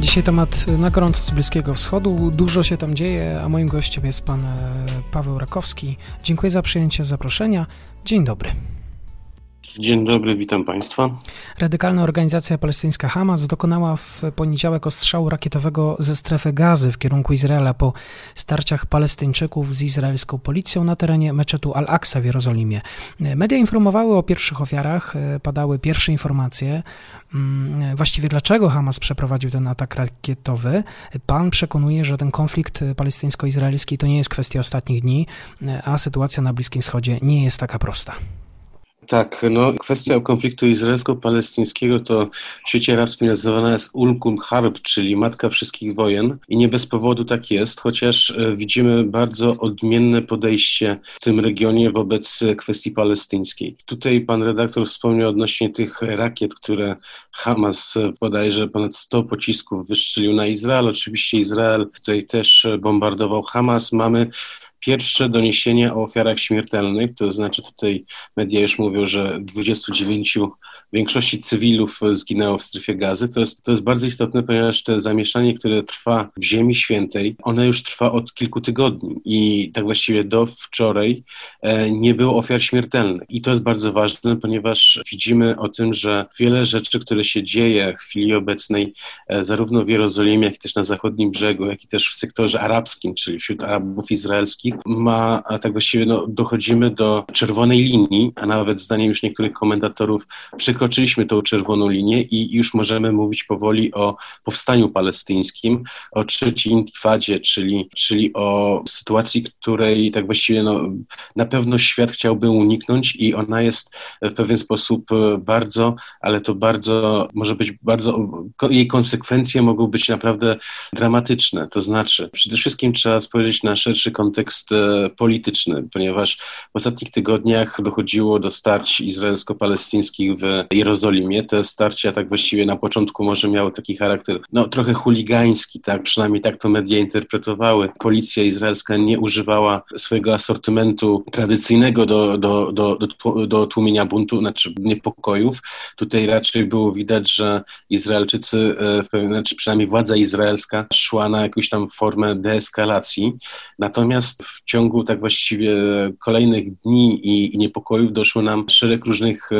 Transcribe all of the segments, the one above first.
Dzisiaj temat na gorąco z Bliskiego Wschodu. Dużo się tam dzieje, a moim gościem jest pan e, Paweł Rakowski. Dziękuję za przyjęcie zaproszenia. Dzień dobry. Dzień dobry, witam Państwa. Radykalna organizacja palestyńska Hamas dokonała w poniedziałek ostrzału rakietowego ze strefy gazy w kierunku Izraela po starciach Palestyńczyków z izraelską policją na terenie meczetu Al-Aqsa w Jerozolimie. Media informowały o pierwszych ofiarach, padały pierwsze informacje. Mm, właściwie dlaczego Hamas przeprowadził ten atak rakietowy? Pan przekonuje, że ten konflikt palestyńsko-izraelski to nie jest kwestia ostatnich dni, a sytuacja na Bliskim Wschodzie nie jest taka prosta. Tak, no kwestia konfliktu izraelsko-palestyńskiego to w świecie arabskim nazywana jest Ulkum Harb, czyli matka wszystkich wojen i nie bez powodu tak jest, chociaż e, widzimy bardzo odmienne podejście w tym regionie wobec kwestii palestyńskiej. Tutaj pan redaktor wspomniał odnośnie tych rakiet, które Hamas bodajże ponad 100 pocisków wystrzelił na Izrael. Oczywiście Izrael tutaj też bombardował Hamas. Mamy pierwsze doniesienia o ofiarach śmiertelnych, to znaczy tutaj media już mówią, że 29 w większości cywilów zginęło w strefie gazy. To jest, to jest bardzo istotne, ponieważ to zamieszanie, które trwa w Ziemi Świętej, ono już trwa od kilku tygodni i tak właściwie do wczoraj e, nie było ofiar śmiertelnych. I to jest bardzo ważne, ponieważ widzimy o tym, że wiele rzeczy, które się dzieje w chwili obecnej, e, zarówno w Jerozolimie, jak i też na zachodnim brzegu, jak i też w sektorze arabskim, czyli wśród Arabów izraelskich, ma, tak właściwie no, dochodzimy do czerwonej linii, a nawet zdaniem już niektórych komentatorów przekroczyliśmy tą czerwoną linię i już możemy mówić powoli o powstaniu palestyńskim, o trzeciej intifadzie, czyli, czyli o sytuacji, której tak właściwie no, na pewno świat chciałby uniknąć i ona jest w pewien sposób bardzo, ale to bardzo, może być bardzo, jej konsekwencje mogą być naprawdę dramatyczne. To znaczy, przede wszystkim trzeba spojrzeć na szerszy kontekst e, polityczny, ponieważ w ostatnich tygodniach dochodziło do starć izraelsko-palestyńskich w Jerozolimie. Te starcia tak właściwie na początku może miały taki charakter, no trochę chuligański, tak, przynajmniej tak to media interpretowały. Policja izraelska nie używała swojego asortymentu tradycyjnego do, do, do, do, do tłumienia buntu, znaczy niepokojów. Tutaj raczej było widać, że Izraelczycy, e, znaczy przynajmniej władza izraelska szła na jakąś tam formę deeskalacji. Natomiast w ciągu tak właściwie kolejnych dni i, i niepokojów doszło nam szereg różnych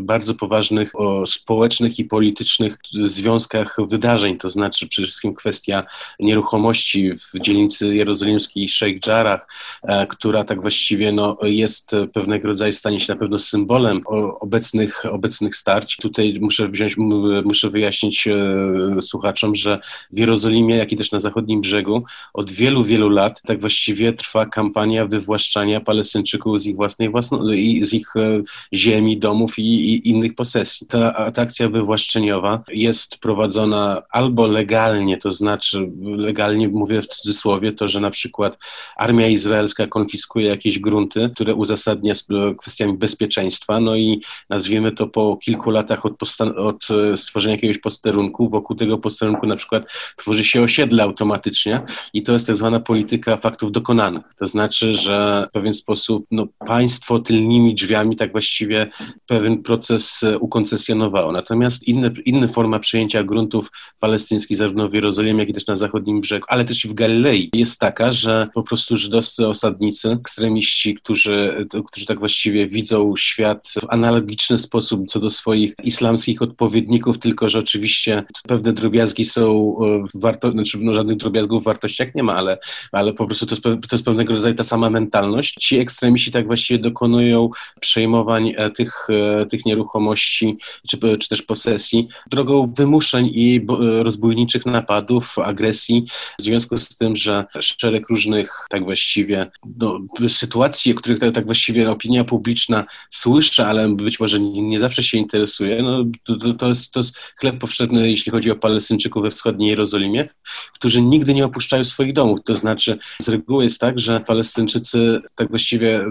bardzo poważnych ważnych o społecznych i politycznych związkach wydarzeń, to znaczy przede wszystkim kwestia nieruchomości w dzielnicy jerozolimskiej Sheikh Jarrah, e, która tak właściwie no, jest pewnego rodzaju, stanie się na pewno symbolem obecnych, obecnych starć. Tutaj muszę wziąć, muszę wyjaśnić e, słuchaczom, że w Jerozolimie, jak i też na zachodnim brzegu od wielu, wielu lat tak właściwie trwa kampania wywłaszczania Palestyńczyków z ich własnej własno, z ich e, ziemi, domów i, i innych posesji. Ta, ta akcja wywłaszczeniowa jest prowadzona albo legalnie, to znaczy legalnie mówię w cudzysłowie, to, że na przykład armia izraelska konfiskuje jakieś grunty, które uzasadnia kwestiami bezpieczeństwa, no i nazwijmy to po kilku latach od, od stworzenia jakiegoś posterunku, wokół tego posterunku na przykład tworzy się osiedle automatycznie i to jest tak zwana polityka faktów dokonanych. To znaczy, że w pewien sposób no, państwo tylnymi drzwiami tak właściwie pewien proces ukoncesjonowało. Natomiast inne, inna forma przejęcia gruntów palestyńskich zarówno w Jerozolimie, jak i też na zachodnim brzegu, ale też i w Galilei jest taka, że po prostu żydowscy osadnicy, ekstremiści, którzy, którzy tak właściwie widzą świat w analogiczny sposób co do swoich islamskich odpowiedników, tylko że oczywiście pewne drobiazgi są e, warto, znaczy no, żadnych drobiazgów w wartościach nie ma, ale, ale po prostu to jest, to jest pewnego rodzaju ta sama mentalność. Ci ekstremiści tak właściwie dokonują przejmowań e, tych, e, tych nieruchomości czy, czy też posesji drogą wymuszeń i rozbójniczych napadów, agresji, w związku z tym, że szereg różnych tak właściwie no, sytuacji, o których tak, tak właściwie opinia publiczna słyszy, ale być może nie, nie zawsze się interesuje, no, to, to, jest, to jest chleb powszedni, jeśli chodzi o Palestyńczyków we wschodniej Jerozolimie, którzy nigdy nie opuszczają swoich domów. To znaczy, z reguły jest tak, że Palestyńczycy tak właściwie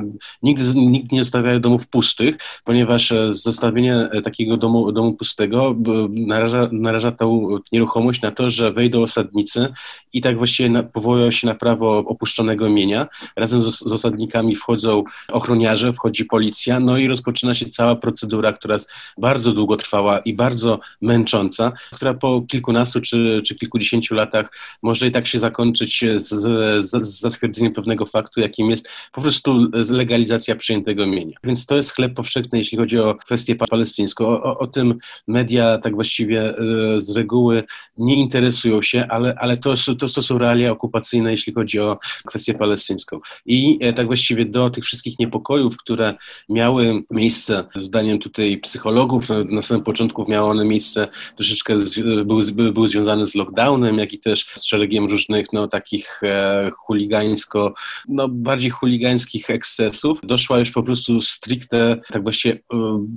nigdy, nigdy nie zostawiają domów pustych, ponieważ e, zostawienie e, takiego domu, domu pustego naraża, naraża tą nieruchomość na to, że wejdą osadnicy i tak właściwie powołują się na prawo opuszczonego mienia. Razem z, z osadnikami wchodzą ochroniarze, wchodzi policja, no i rozpoczyna się cała procedura, która jest bardzo długo trwała i bardzo męcząca, która po kilkunastu czy, czy kilkudziesięciu latach może i tak się zakończyć z, z, z zatwierdzeniem pewnego faktu, jakim jest po prostu legalizacja przyjętego mienia. Więc to jest chleb powszechny, jeśli chodzi o kwestię palestyńską. O, o, tym media tak właściwie e, z reguły nie interesują się, ale, ale to, to, to są realia okupacyjne, jeśli chodzi o kwestię palestyńską. I e, tak właściwie do tych wszystkich niepokojów, które miały miejsce, zdaniem tutaj psychologów, na samym początku miały one miejsce troszeczkę, były, były, były związane z lockdownem, jak i też z szeregiem różnych no, takich e, chuligańsko, no bardziej chuligańskich ekscesów. Doszła już po prostu stricte, tak właściwie e,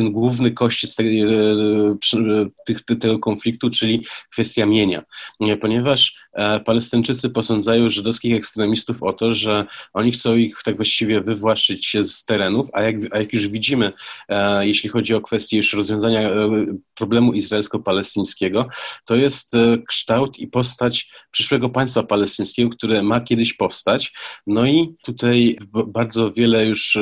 ten główny kościec tej, e, tych, tego konfliktu, czyli kwestia mienia. Ponieważ E, Palestyńczycy posądzają żydowskich ekstremistów o to, że oni chcą ich tak właściwie wywłaszczyć się z terenów, a jak, a jak już widzimy, e, jeśli chodzi o kwestię już rozwiązania e, problemu izraelsko-palestyńskiego, to jest kształt i postać przyszłego państwa palestyńskiego, które ma kiedyś powstać. No i tutaj bardzo wiele już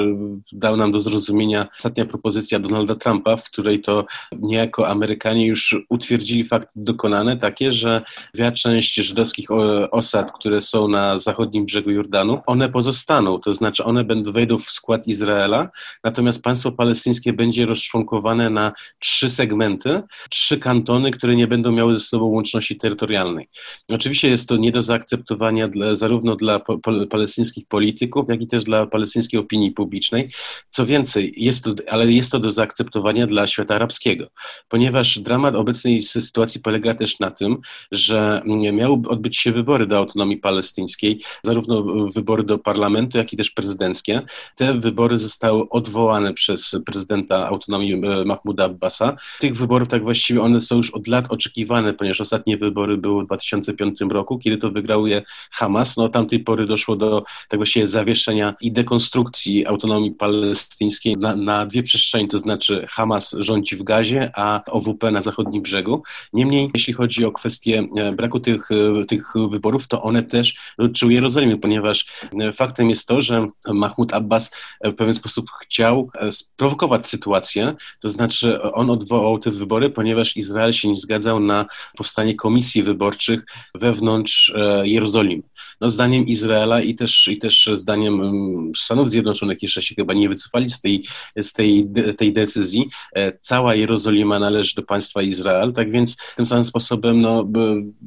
dał nam do zrozumienia ostatnia propozycja Donalda Trumpa, w której to niejako Amerykanie już utwierdzili fakty dokonane, takie, że wia część żydowskich żydowskich osad, które są na zachodnim brzegu Jordanu, one pozostaną, to znaczy one będą, wejdą w skład Izraela, natomiast państwo palestyńskie będzie rozczłonkowane na trzy segmenty, trzy kantony, które nie będą miały ze sobą łączności terytorialnej. Oczywiście jest to nie do zaakceptowania dla, zarówno dla po, palestyńskich polityków, jak i też dla palestyńskiej opinii publicznej. Co więcej, jest to, ale jest to do zaakceptowania dla świata arabskiego, ponieważ dramat obecnej sytuacji polega też na tym, że miał odbyć się wybory do autonomii palestyńskiej, zarówno wybory do parlamentu, jak i też prezydenckie. Te wybory zostały odwołane przez prezydenta autonomii e, Mahmuda Abbasa. Tych wyborów tak właściwie one są już od lat oczekiwane, ponieważ ostatnie wybory były w 2005 roku, kiedy to wygrał je Hamas. No, od tamtej pory doszło do tak właściwie zawieszenia i dekonstrukcji autonomii palestyńskiej na, na dwie przestrzenie, to znaczy Hamas rządzi w Gazie, a OWP na zachodnim brzegu. Niemniej, jeśli chodzi o kwestię e, braku tych e, tych wyborów, to one też dotyczyły Jerozolimy, ponieważ e, faktem jest to, że Mahmud Abbas w pewien sposób chciał e, sprowokować sytuację, to znaczy on odwołał te wybory, ponieważ Izrael się nie zgadzał na powstanie komisji wyborczych wewnątrz e, Jerozolimy. No, zdaniem Izraela i też, i też zdaniem mm, Stanów Zjednoczonych jeszcze się chyba nie wycofali z tej, z tej, tej decyzji. Cała Jerozolima należy do państwa Izrael, tak więc tym samym sposobem no,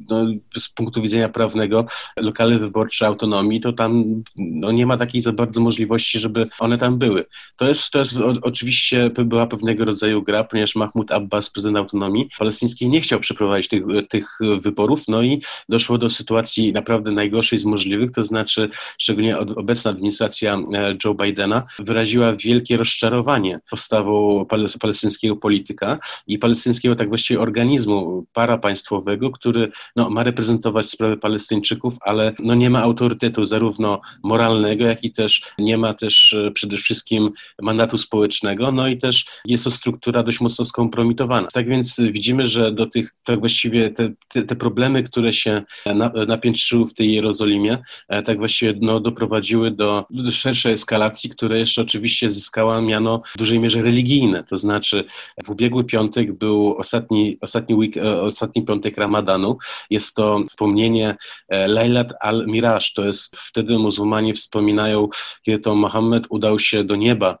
no, z punktu widzenia prawnego lokale wyborcze autonomii, to tam no, nie ma takiej za bardzo możliwości, żeby one tam były. To jest, to jest o, oczywiście była pewnego rodzaju gra, ponieważ Mahmud Abbas, prezydent autonomii palestyńskiej, nie chciał przeprowadzić tych, tych wyborów, no i doszło do sytuacji naprawdę najgorszej z możliwych, to znaczy szczególnie obecna administracja e, Joe Bidena wyraziła wielkie rozczarowanie postawą palestyńskiego polityka i palestyńskiego tak właściwie organizmu parapaństwowego, który no, ma reprezentować sprawy Palestyńczyków, ale no nie ma autorytetu zarówno moralnego, jak i też nie ma też e, przede wszystkim mandatu społecznego, no i też jest to struktura dość mocno skompromitowana. Tak więc widzimy, że do tych, tak właściwie te, te, te problemy, które się na, napiętrzyły w tej Jerozolimie, e, tak właściwie no, doprowadziły do, do szerszej eskalacji, która jeszcze oczywiście zyskała miano w dużej mierze religijne, to znaczy w ubiegły piątek był ostatni, ostatni, week, e, ostatni piątek Ramadanu, jest to w wspomnienie Lejlat al-Miraj, to jest wtedy muzułmanie wspominają, kiedy to Mohammed udał się do nieba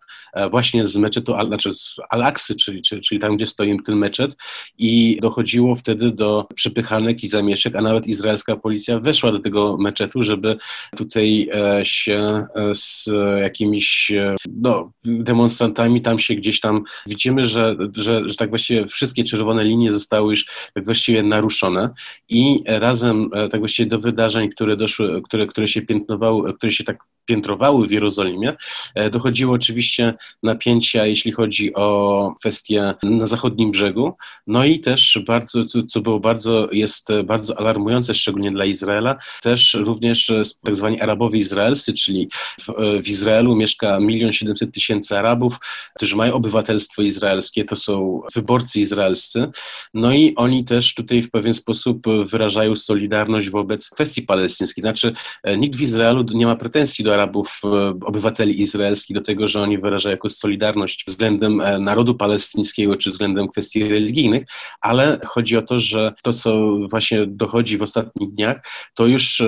właśnie z meczetu, znaczy z Al-Aksy, czyli, czyli, czyli tam, gdzie stoi ten meczet. I dochodziło wtedy do przepychanek i zamieszek, a nawet izraelska policja weszła do tego meczetu, żeby tutaj się z jakimiś no, demonstrantami tam się gdzieś tam widzimy, że, że, że tak właściwie wszystkie czerwone linie zostały już tak właściwie naruszone. I razem e, tak właściwie do wydarzeń, które doszły, które, które się piętnowały, które się tak piętrowały w Jerozolimie, e, dochodziło oczywiście napięcia, jeśli chodzi o kwestie na zachodnim brzegu, no i też bardzo, co było bardzo, jest bardzo alarmujące, szczególnie dla Izraela, też również tak zwani Arabowie izraelscy, czyli w, w Izraelu mieszka milion siedemset tysięcy Arabów, którzy mają obywatelstwo izraelskie, to są wyborcy izraelscy, no i oni też tutaj w pewien sposób wyrażają solidarność wobec kwestii palestyńskiej. Znaczy, e, nikt w Izraelu nie ma pretensji do Arabów, e, obywateli izraelskich, do tego, że oni wyrażają jakąś solidarność względem e, narodu palestyńskiego czy względem kwestii religijnych, ale chodzi o to, że to, co właśnie dochodzi w ostatnich dniach, to już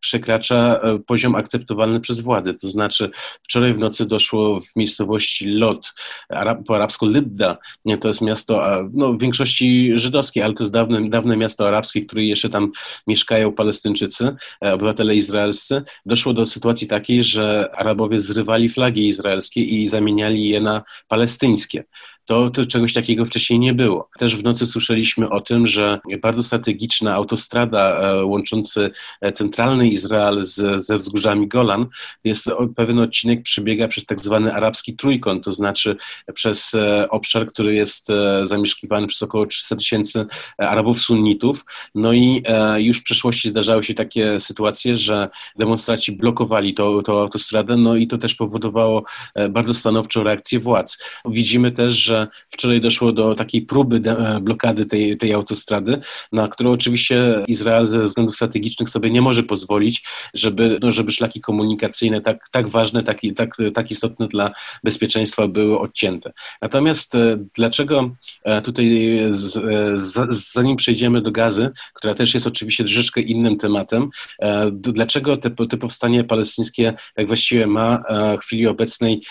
przekracza poziom akceptowalny przez władze. To znaczy, wczoraj w nocy doszło w miejscowości Lot, po arabsku Lidda, to jest miasto no, w większości żydowskie, ale to jest dawne, dawne miasto arabskie, w którym jeszcze tam mieszkają Palestyńczycy, e, obywatele izraelscy. Doszło do sytuacji takiej, że Arabowie zrywali flagi izraelskie i zamieniali je na palestyńskie to, to czegoś takiego wcześniej nie było. Też w nocy słyszeliśmy o tym, że bardzo strategiczna autostrada e, łączący e, centralny Izrael z, ze wzgórzami Golan, jest pewien odcinek przebiega przez tak zwany arabski trójkąt, to znaczy przez e, obszar, który jest zamieszkiwany przez około 300 tysięcy Arabów sunnitów. No i już w przeszłości zdarzały się takie sytuacje, że demonstraci blokowali tą, tą autostradę, no i to też powodowało bardzo stanowczą reakcję władz. Widzimy też, że wczoraj doszło do takiej próby e, blokady tej, tej autostrady, na którą oczywiście Izrael ze względów strategicznych sobie nie może pozwolić, żeby, no, żeby szlaki komunikacyjne tak, tak ważne, tak, tak, tak istotne dla bezpieczeństwa były odcięte. Natomiast e, dlaczego e, tutaj, zanim przejdziemy do gazy, która też jest oczywiście troszeczkę innym tematem, dlaczego te, te powstanie palestyńskie tak właściwie ma w chwili obecnej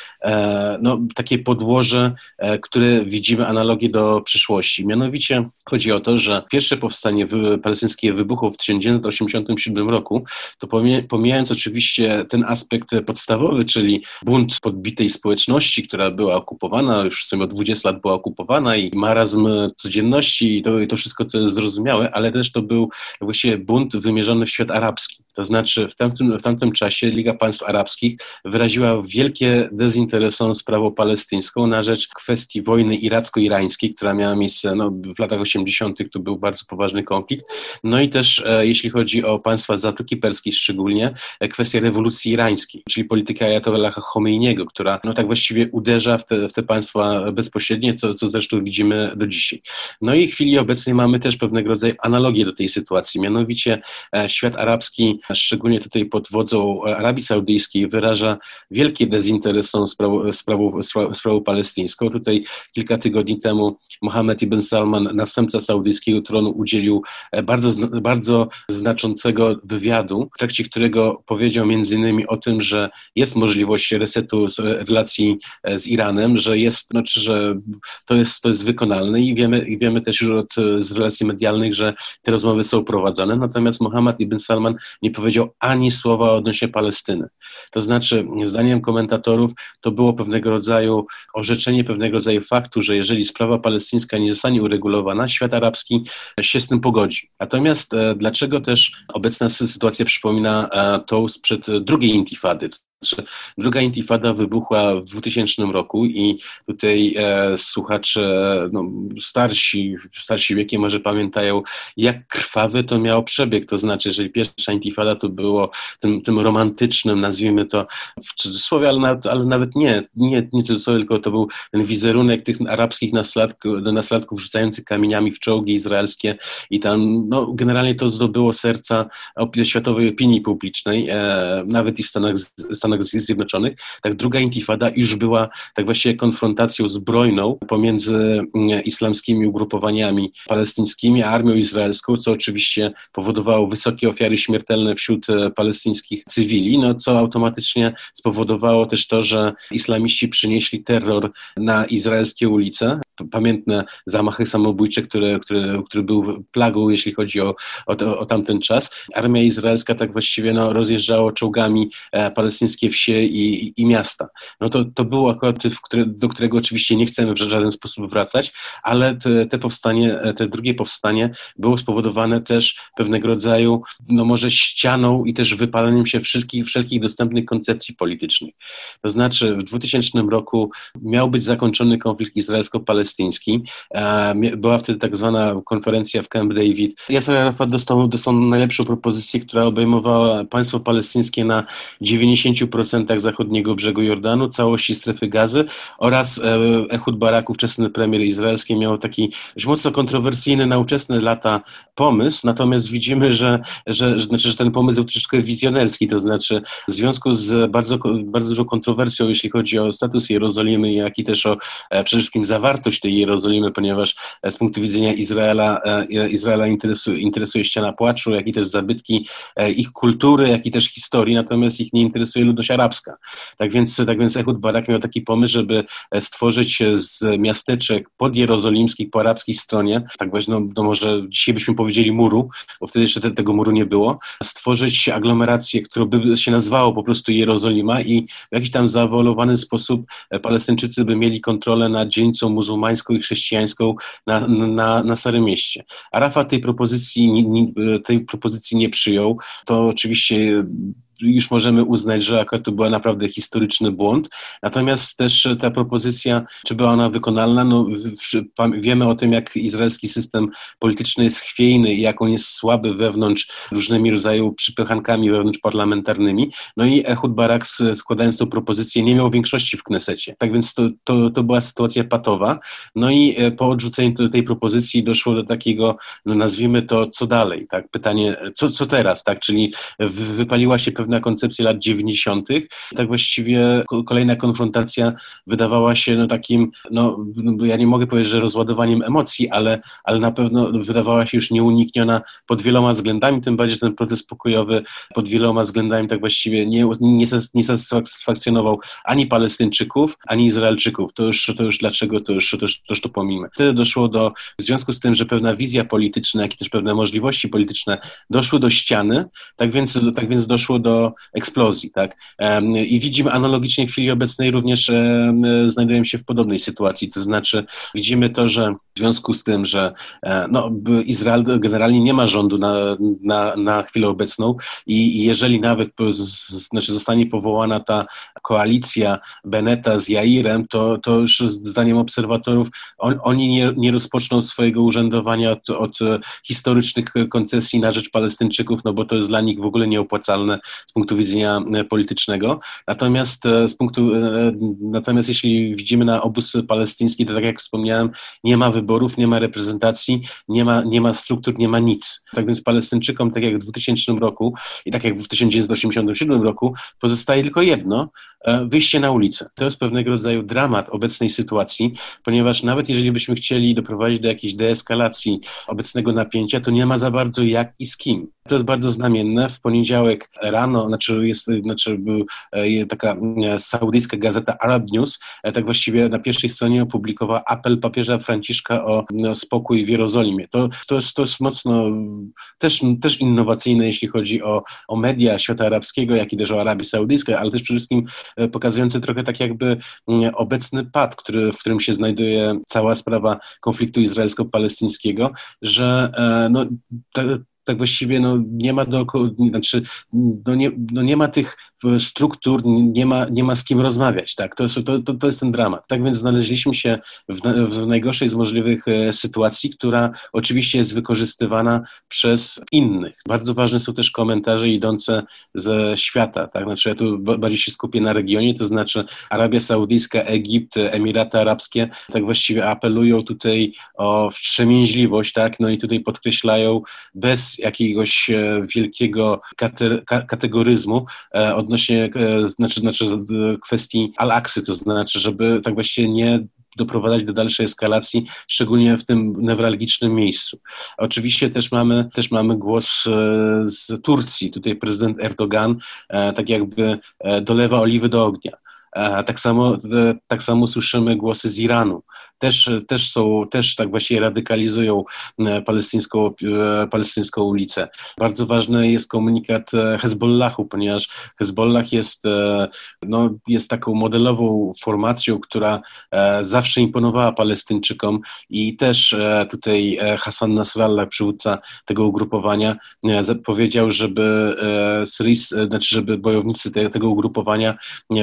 no, takie podłoże, które widzimy analogię do przyszłości. Mianowicie chodzi o to, że pierwsze powstanie palestyńskie wybuchło w 1987 roku, to pomijając oczywiście ten aspekt podstawowy, czyli bunt podbitej społeczności, która była okupowana, już w sumie od 20 lat była okupowana i marazm codzienności i to, i to wszystko, co jest zrozumiałe, ale też to był właściwie bunt wymierzony w świat arabski. To znaczy w tamtym, w tamtym czasie Liga Państw Arabskich wyraziła wielkie dezinteresą sprawą palestyńską na rzecz kwestii wojny iracko-irańskiej, która miała miejsce no, w latach 80. to był bardzo poważny konflikt. No i też e, jeśli chodzi o państwa Zatoki Perskiej szczególnie, e, kwestia rewolucji irańskiej, czyli polityka Ayatollaha Khomeiniego, która no, tak właściwie uderza w te, w te państwa bezpośrednio, co, co zresztą widzimy do dzisiaj. No i w chwili obecnej mamy też pewnego rodzaju analogię do tej sytuacji, mianowicie e, świat arabski szczególnie tutaj pod wodzą Arabii Saudyjskiej, wyraża wielkie dezinteresą sprawą, sprawą, sprawą palestyńską. Tutaj kilka tygodni temu Mohammed ibn Salman, następca saudyjskiego tronu, udzielił e, bardzo, bardzo znaczącego wywiadu, w trakcie którego powiedział między innymi o tym, że jest możliwość resetu relacji e, z Iranem, że jest, znaczy, że to jest, to jest wykonalne i wiemy, i wiemy też już od, z relacji medialnych, że te rozmowy są prowadzone, natomiast Mohammed ibn Salman nie powiedział ani słowa odnośnie Palestyny. To znaczy, zdaniem komentatorów, to było pewnego rodzaju orzeczenie pewnego rodzaju faktu, że jeżeli sprawa palestyńska nie zostanie uregulowana, świat arabski się z tym pogodzi. Natomiast e, dlaczego też obecna sytuacja przypomina e, tą sprzed drugiej intifady? Znaczy, druga intifada wybuchła w 2000 roku i tutaj e, słuchacze no, starsi, starsi wiekiem może pamiętają, jak krwawy to miało przebieg. To znaczy, jeżeli pierwsza intifada to było tym, tym romantycznym, nazwijmy to w cudzysłowie, ale nawet, ale nawet nie, nie, nie cudzysłowie, tylko to był ten wizerunek tych arabskich nastolatków, nastolatków rzucających kamieniami w czołgi izraelskie i tam no, generalnie to zdobyło serca światowej opinii publicznej, e, nawet i w Stanach, Stanach Zjednoczonych, tak druga intifada już była tak właściwie konfrontacją zbrojną pomiędzy mm, islamskimi ugrupowaniami palestyńskimi a armią izraelską, co oczywiście powodowało wysokie ofiary śmiertelne wśród e, palestyńskich cywili, no co automatycznie spowodowało też to, że islamiści przynieśli terror na izraelskie ulice. Pamiętne zamachy samobójcze, które, które, które był plagą, jeśli chodzi o, o, o tamten czas. Armia izraelska tak właściwie no, rozjeżdżała czołgami e, palestyńskie wsie i, i, miasta. No to, to było akurat, do którego oczywiście nie chcemy w żaden sposób wracać, ale te, te powstanie, te drugie powstanie było spowodowane też pewnego rodzaju, no może ścianą i też wypaleniem się wszelkich, wszelkich dostępnych koncepcji politycznych. To znaczy w 2000 roku miał być zakończony konflikt izraelsko-palestyński. E, była wtedy tak zwana konferencja w Camp David. Yasser Arafat dostał, dostał najlepszą propozycję, która obejmowała państwo palestyńskie na 90% zachodniego brzegu Jordanu, całości strefy gazy oraz e, Ehud Barak, ówczesny premier izraelski, miał taki mocno kontrowersyjny na ówczesne lata pomysł, natomiast widzimy, że, że, że, znaczy, że ten pomysł był troszeczkę wizjonerski, to znaczy w związku z bardzo, bardzo dużą kontrowersją, jeśli chodzi o status Jerozolimy, jak i też o e, przede wszystkim zawartość tej Jerozolimy, ponieważ e, z punktu widzenia Izraela, Izraela interesuje, interesuje ściana płaczu, jak i też zabytki ich kultury, jak i też historii, natomiast ich nie interesuje ludność arabska. Tak więc, tak więc Ehud Barak miał taki pomysł, żeby stworzyć z miasteczek podjerozolimskich po arabskiej stronie, tak właśnie, no, no może dzisiaj byśmy powiedzieli muru, bo wtedy jeszcze te, tego muru nie było, stworzyć aglomerację, którą by się po prostu Jerozolima i w jakiś tam zaawolowany sposób Palestyńczycy by mieli kontrolę nad dzielnicą muzułmańską i chrześcijańską na, na, na Starym Mieście. Arafat tej propozycji, tej propozycji nie przyjął. To oczywiście już możemy uznać, że akurat to była naprawdę historyczny błąd. Natomiast też ta propozycja, czy była ona wykonalna, no, wiemy o tym, jak izraelski system polityczny jest chwiejny i jak on jest słaby wewnątrz różnymi rodzaju przypychankami wewnątrz parlamentarnymi. No i Ehud Barak składając tą propozycję nie miał większości w Knesecie. Tak więc to, to, to była sytuacja patowa. No i e, po odrzuceniu tej propozycji doszło do takiego, no nazwijmy to, co dalej, tak? Pytanie, co, co teraz, tak? Czyli wypaliła się pewna pewna koncepcja lat 90. Tak właściwie kolejna konfrontacja wydawała się no takim, no ja nie mogę powiedzieć, że rozładowaniem emocji, ale, ale na pewno wydawała się już nieunikniona pod wieloma względami, tym bardziej ten protest pokojowy pod wieloma względami tak właściwie nie, nie, nie satysfakcjonował ani Palestyńczyków, ani Izraelczyków. To już, to już dlaczego, to już, to już, to już to pomijmy. Wtedy doszło do, w związku z tym, że pewna wizja polityczna, jak i też pewne możliwości polityczne doszły do ściany, tak więc, tak więc doszło do eksplozji. Tak? I widzimy analogicznie w chwili obecnej również znajdujemy się w podobnej sytuacji, to znaczy widzimy to, że związku z tym, że e, no, Izrael generalnie nie ma rządu na, na, na chwilę obecną i jeżeli nawet znaczy zostanie powołana ta koalicja Beneta z Jairem, to, to już zdaniem obserwatorów on, oni nie, nie rozpoczną swojego urzędowania od, od historycznych koncesji na rzecz Palestyńczyków, no bo to jest dla nich w ogóle nieopłacalne z punktu widzenia e, politycznego. Natomiast e, z punktu, natomiast jeśli widzimy na obóz palestyński, to tak jak wspomniałem, nie ma wyborów, nie ma reprezentacji, nie ma, nie ma struktur, nie ma nic. Tak więc Palestyńczykom, tak jak w 2000 roku i tak jak w 1987 roku, pozostaje tylko jedno, E, wyjście na ulicę. To jest pewnego rodzaju dramat obecnej sytuacji, ponieważ nawet jeżeli byśmy chcieli doprowadzić do jakiejś deeskalacji obecnego napięcia, to nie ma za bardzo jak i z kim. To jest bardzo znamienne. W poniedziałek rano, znaczy jest znaczy był e, taka e, saudyjska gazeta Arab News, tak właściwie na pierwszej stronie opublikowała apel papieża Franciszka o spokój w Jerozolimie. To, to, jest, to jest mocno też, też innowacyjne, jeśli chodzi o, o media świata arabskiego, jak i też o Arabii Saudyjskiej, ale też przede wszystkim E, pokazujący trochę tak jakby mm, obecny pad, który, w którym się znajduje cała sprawa konfliktu izraelsko-palestyńskiego, że e, no, tak właściwie no, nie ma dookoła, znaczy no nie, no nie ma tych struktur, nie ma, nie ma z kim rozmawiać. Tak? To, to, to jest ten dramat. Tak więc znaleźliśmy się w, w najgorszej z możliwych e, sytuacji, która oczywiście jest wykorzystywana przez innych. Bardzo ważne są też komentarze idące ze świata. Tak? Znaczy ja tu bardziej się skupię na regionie, to znaczy Arabia Saudyjska, Egipt, Emiraty Arabskie tak właściwie apelują tutaj o wstrzemięźliwość, tak? no i tutaj podkreślają bez jakiegoś e, wielkiego kategoryzmu e, od odnośnie znaczy, znaczy kwestii Al-Aksy, to znaczy, żeby tak właściwie nie doprowadzać do dalszej eskalacji, szczególnie w tym newralgicznym miejscu. Oczywiście też mamy, też mamy głos e, z Turcji. Tutaj prezydent Erdogan e, tak jakby e, dolewa oliwy do ognia. Tak samo, tak samo słyszymy głosy z Iranu też, też są, też tak właściwie radykalizują e, palestyńską, e, palestyńską ulicę. Bardzo ważny jest komunikat e, Hezbollahu, ponieważ Hezbollah jest, no, jest taką modelową formacją, która zawsze imponowała Palestyńczykom i też tutaj Hassan Nasrallah, przywódca tego ugrupowania, powiedział, żeby Syryjs, znaczy, żeby bojownicy tego ugrupowania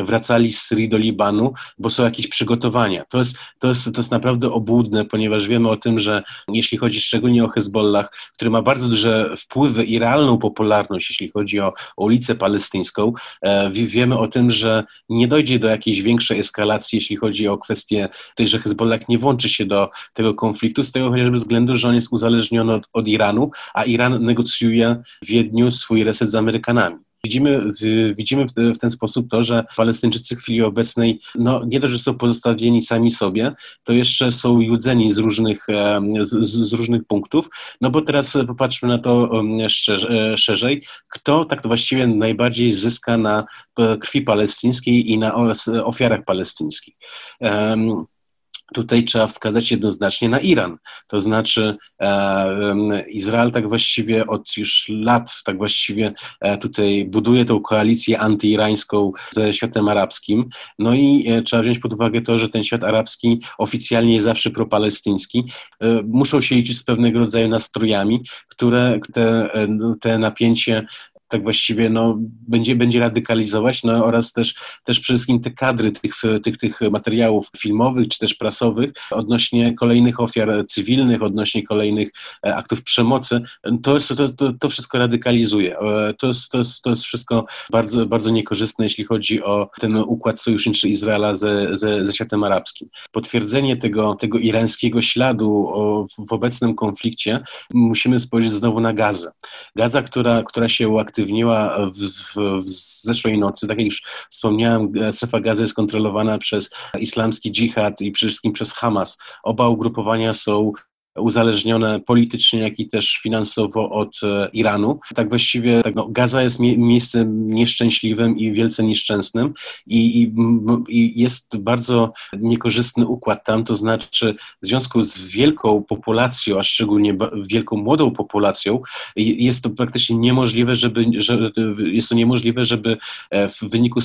wracali z Syrii do Libanu, bo są jakieś przygotowania. To jest, to jest, to jest naprawdę obłudne, ponieważ wiemy o tym, że jeśli chodzi szczególnie o Hezbollah, który ma bardzo duże wpływy i realną popularność, jeśli chodzi o, o ulicę palestyńską, e, wiemy o tym, że nie dojdzie do jakiejś większej eskalacji, jeśli chodzi o kwestię tej, że Hezbollah nie włączy się do tego konfliktu, z tego chociażby względu, że on jest uzależniony od, od Iranu, a Iran negocjuje w Wiedniu swój reset z Amerykanami. Widzimy, widzimy w, ten sposób to, że Palestyńczycy w chwili obecnej no, nie dość, że są pozostawieni sami sobie, to jeszcze są judzeni z różnych, z, z różnych punktów. No bo teraz popatrzmy na to e, szerzej. Kto tak właściwie najbardziej zyska na e, krwi palestyńskiej i na ofiarach palestyńskich? Tutaj trzeba wskazać jednoznacznie na Iran. To znaczy e, Izrael tak właściwie od już lat tak właściwie e, tutaj buduje tą koalicję antyirańską ze światem arabskim. No i e, trzeba wziąć pod uwagę to, że ten świat arabski oficjalnie jest zawsze propalestyński. E, muszą się liczyć z pewnego rodzaju nastrojami, które te, e, te napięcie tak właściwie no, będzie, będzie radykalizować no, oraz też, też przede wszystkim te kadry tych, tych, tych materiałów filmowych czy też prasowych odnośnie kolejnych ofiar cywilnych, odnośnie kolejnych e, aktów przemocy, to, jest, to, to, to wszystko radykalizuje. E, to jest, to, jest, to jest wszystko bardzo, bardzo niekorzystne, jeśli chodzi o ten układ sojuszniczy Izraela ze, ze, ze światem arabskim. Potwierdzenie tego, tego irańskiego śladu w obecnym konflikcie musimy spojrzeć znowu na Gazę. Gaza, która, która się uaktywniła uaktywniła w, w, w zeszłej nocy. Tak jak już wspomniałem, strefa gazy jest kontrolowana przez islamski dżihad i przede wszystkim przez Hamas. Oba ugrupowania są uzależnione politycznie, jak i też finansowo od e, Iranu. Tak właściwie tak, no, Gaza jest mie miejscem nieszczęśliwym i wielce nieszczęsnym i, i, i, jest bardzo niekorzystny układ tam, to znaczy w związku z wielką populacją, a szczególnie wielką młodą populacją, jest to praktycznie niemożliwe, żeby, że, jest to niemożliwe, żeby e, w wyniku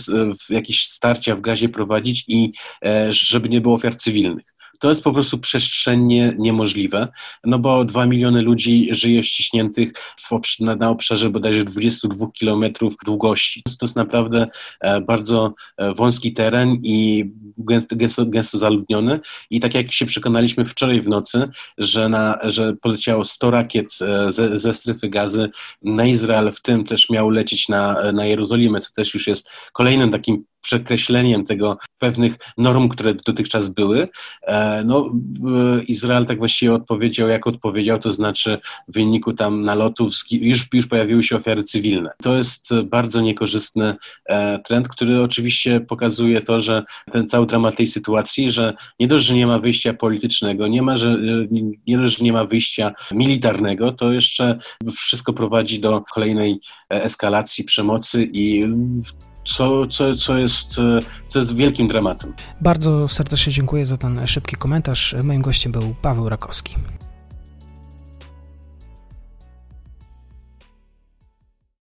w jakieś starcia w gazie prowadzić i e, żeby nie było ofiar cywilnych to jest po prostu przestrzennie niemożliwe, no bo dwa miliony ludzi żyje ściśniętych w na, na obszarze bodajże 22 kilometrów długości. To jest naprawdę e, bardzo e, wąski teren i gęsto, gęsto, gęsto zaludniony i tak jak się przekonaliśmy wczoraj w nocy, że, na, że poleciało 100 rakiet e, ze, ze strefy gazy na Izrael, w tym też miał lecieć na, na Jerozolimę, co też już jest kolejnym takim przekreśleniem tego pewnych norm, które dotychczas były. E, no, e, Izrael tak właściwie odpowiedział, jak odpowiedział, to znaczy w wyniku tam nalotów już, już pojawiły się ofiary cywilne. To jest bardzo niekorzystny e, trend, który oczywiście pokazuje to, że ten cały dramat tej sytuacji, że nie dość, że nie ma wyjścia politycznego, nie ma, że nie dość, że nie ma wyjścia militarnego, to jeszcze wszystko prowadzi do kolejnej eskalacji przemocy i co, co, co, jest, co jest wielkim dramatem. Bardzo serdecznie dziękuję za ten szybki komentarz. Moim gościem był Paweł Rakowski.